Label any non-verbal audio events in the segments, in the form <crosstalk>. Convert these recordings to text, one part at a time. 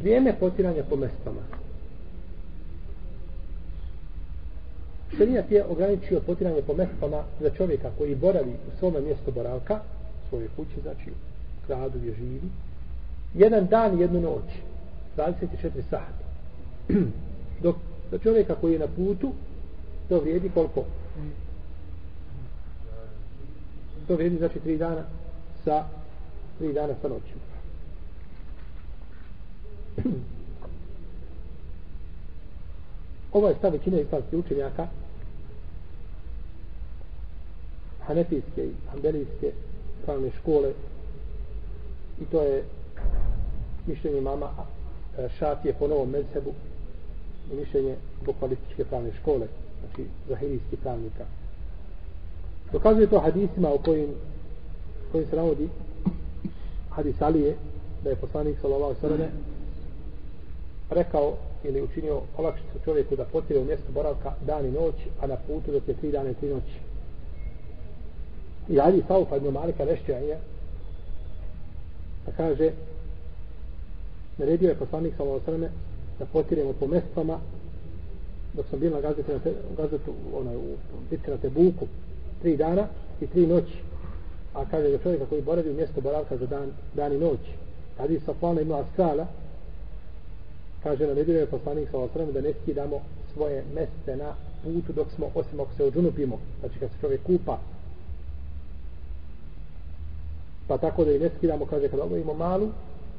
vrijeme potiranja po mestama. Šerijat je ograničio potiranje po mestama za čovjeka koji boravi u svome mjestu boravka, svoje kuće, znači u gradu gdje živi, jedan dan i jednu noć, 24 sata. <clears throat> Dok za čovjeka koji je na putu, to vrijedi koliko? To vrijedi znači tri dana sa tri dana sa noćima. <clears throat> Ovo ovaj je stav većine islamskih učenjaka hanefijske i hanbelijske pravne škole i to je mišljenje mama e, Šafije po novom medsebu i mišljenje bukvalističke pravne škole znači zahirijski pravnika. Dokazuje to hadisima u kojim kojim se navodi hadis Alije da je poslanik sallallahu sallam rekao ili učinio olakšicu čovjeku da potire u mjestu boravka dan i noć a na putu dok je tri dana i tri noći. I Ali Saufa ibn Malika Rešćaja pa da kaže naredio je poslanik sallallahu sallam da potiremo po mestama dok sam bio na gazetu, na te, gazetu onaj, u bitke na Tebuku tri dana i tri noći. A kaže da čovjeka koji boravi u mjesto boravka za dan, dan i noć. Hadis Safana ima Askala kaže na nedelje poslanik sa osrem da ne skidamo svoje meste na putu dok smo osim ako se odžunupimo. znači kad se čovjek kupa pa tako da i ne skidamo kaže kada obavimo malu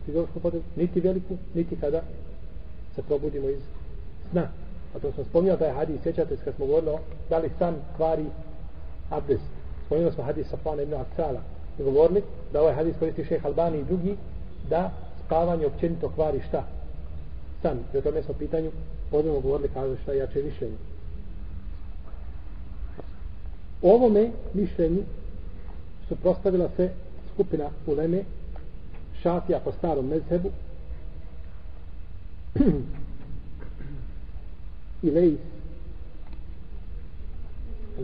fiziološku potrebu niti veliku niti kada se probudimo iz sna. A to sam spomnio da je hadis sjećate se kad smo govorili da li san kvari abdest. Spomnio smo hadis Safana ibn Aksala i govorili da ovaj hadis koristi šeh Albani i drugi da spavanje općenito kvari šta? San i o tome smo pitanju podnemo govorili kaže šta jače mišljenje. U ovome mišljenju suprostavila se skupina uleme šafija po starom mezhebu <clears throat> i lejs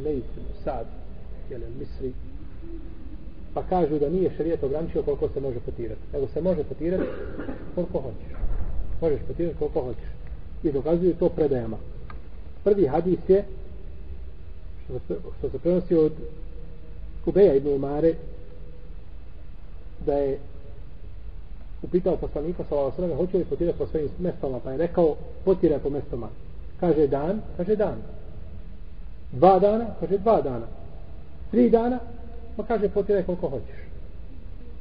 lejs sad jelen misri pa kažu da nije šarijet ograničio koliko se može potirati. Nego se može potirati koliko hoćeš možeš potirati koliko hoćeš. I dokazuju to predajama. Prvi hadis je što se, što se prenosi od Kubeja ibn Umare da je upitao poslanika sa ova hoće li potirati po svojim mestama pa je rekao potiraj po mestama kaže dan, kaže dan. Dva dana, kaže dva dana. Tri dana, pa kaže potiraj koliko hoćeš.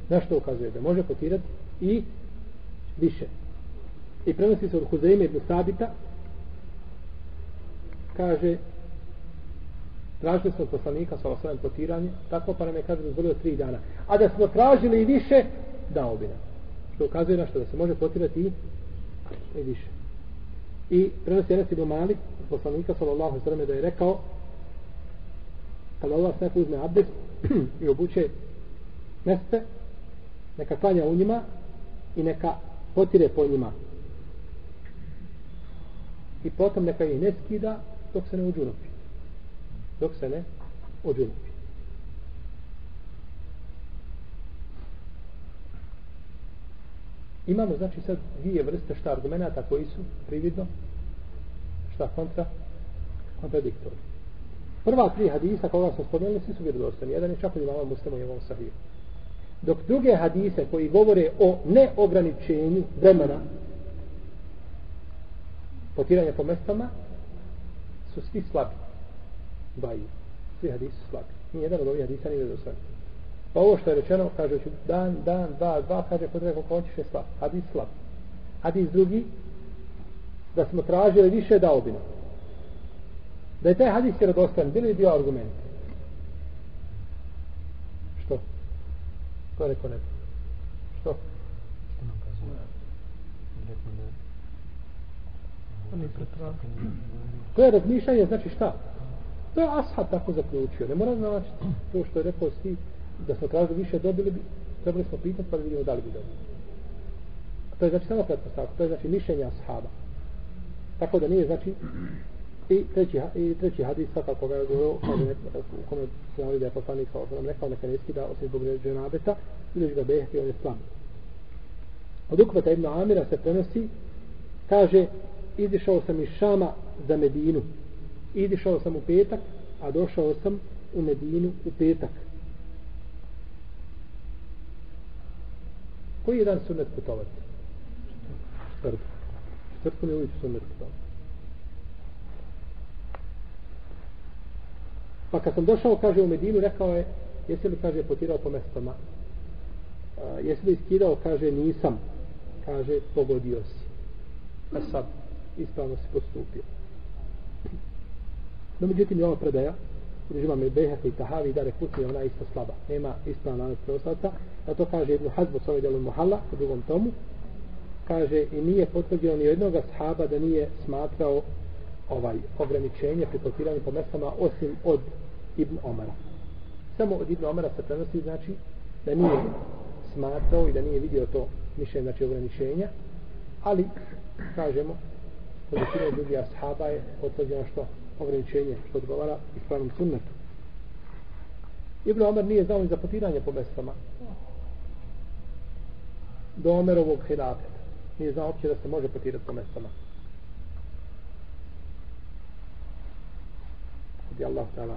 Na što ukazuje da može potirati i više i prenosi se od Huzeime ibn Sabita. Kaže tražili smo poslanika sa osnovim potiranje. Tako pa nam je kaže dozvolio tri dana. A da smo tražili i više dao bi nam. Što ukazuje na što da se može potirati i, i više. I prenosi Enes ibn Malik poslanika sallallahu sallam da je rekao kada Allah neko uzme abdest <clears throat> i obuče meste neka klanja u njima i neka potire po njima i potom neka ih ne skida dok se ne uđunupi dok se ne uđunupi imamo znači sad dvije vrste šta argumenta koji su prividno šta kontra kontradiktori prva tri hadisa koga smo spomenuli svi su vjerodostani jedan je čak od imama muslima i imam sahiju. Dok druge hadise koji govore o neograničenju vremena potiranja po mestama su svi slabi. Baji. svi hadisi su slabi. Nijedan od ovih hadisa nije vjerodostan pa ovo što je rečeno kaže ću dan, dan, dva, dva kaže potreba koliko hoćeš je slab. Hadis slab. Hadis drugi da smo tražili više dao bi nam da je taj hadis vjerodostan bili bio argument. Što? to je rekao ne? Što? što nam kazuje? rekao ne to je razmišljanje znači šta? to je ashab tako zaključio ne mora znači to što je rekao svi da smo tražili više dobili bi trebali smo pitati pa da vidimo da li bi dobili to je znači samo pretpostavka to je znači mišljenje ashaba tako da nije znači i treći, i treći hadis sada koga je govorio u kome se navodi da je poslanik sa osadom rekao neka ne skida osim zbog dženabeta ili ga behti on je slan. Od Ukvata ibn Amira se prenosi, kaže, izišao sam iz Šama za Medinu. Izišao sam u petak, a došao sam u Medinu u petak. Koji je dan sunnet putovati? Četvrtu. Četvrtu mi uvijek sunnet putovati. Pa kad sam došao, kaže, u Medinu, rekao je, jesi li, kaže, potirao po mestama? A, jesi li iskidao, kaže, nisam. Kaže, pogodio si. Pa sad, ispravno si postupio. No, međutim, je ova predaja, Uđima me Behek i Tahavi da rekutni ona isto slaba. Nema ispravna lanac preostaca. A to kaže Ibn Hazbo s ovaj delom Muhalla u drugom tomu. Kaže i nije potvrdio ni jednog sahaba da nije smatrao ovaj ograničenje pri potiranju po mestama osim od Ibn Omara. Samo od Ibn Omara se prenosi znači da nije smatrao i da nije vidio to mišljenje znači ograničenja ali kažemo kod većine drugih ashaba je potvrđeno što ograničenje što odgovara ispravnom sunnetu. Ibn Omer nije znao ni za potiranje po mestama. Do Omerovog hilafeta. Nije znao uopće da se može potirati po mestama. Kod Allah ta'ala.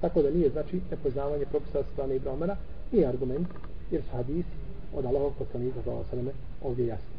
Tako da nije, znači, nepoznavanje propisa od strane Ibn Omera, nije argument, jer su hadisi od Allahog poslanika, za ovo ovdje jasni.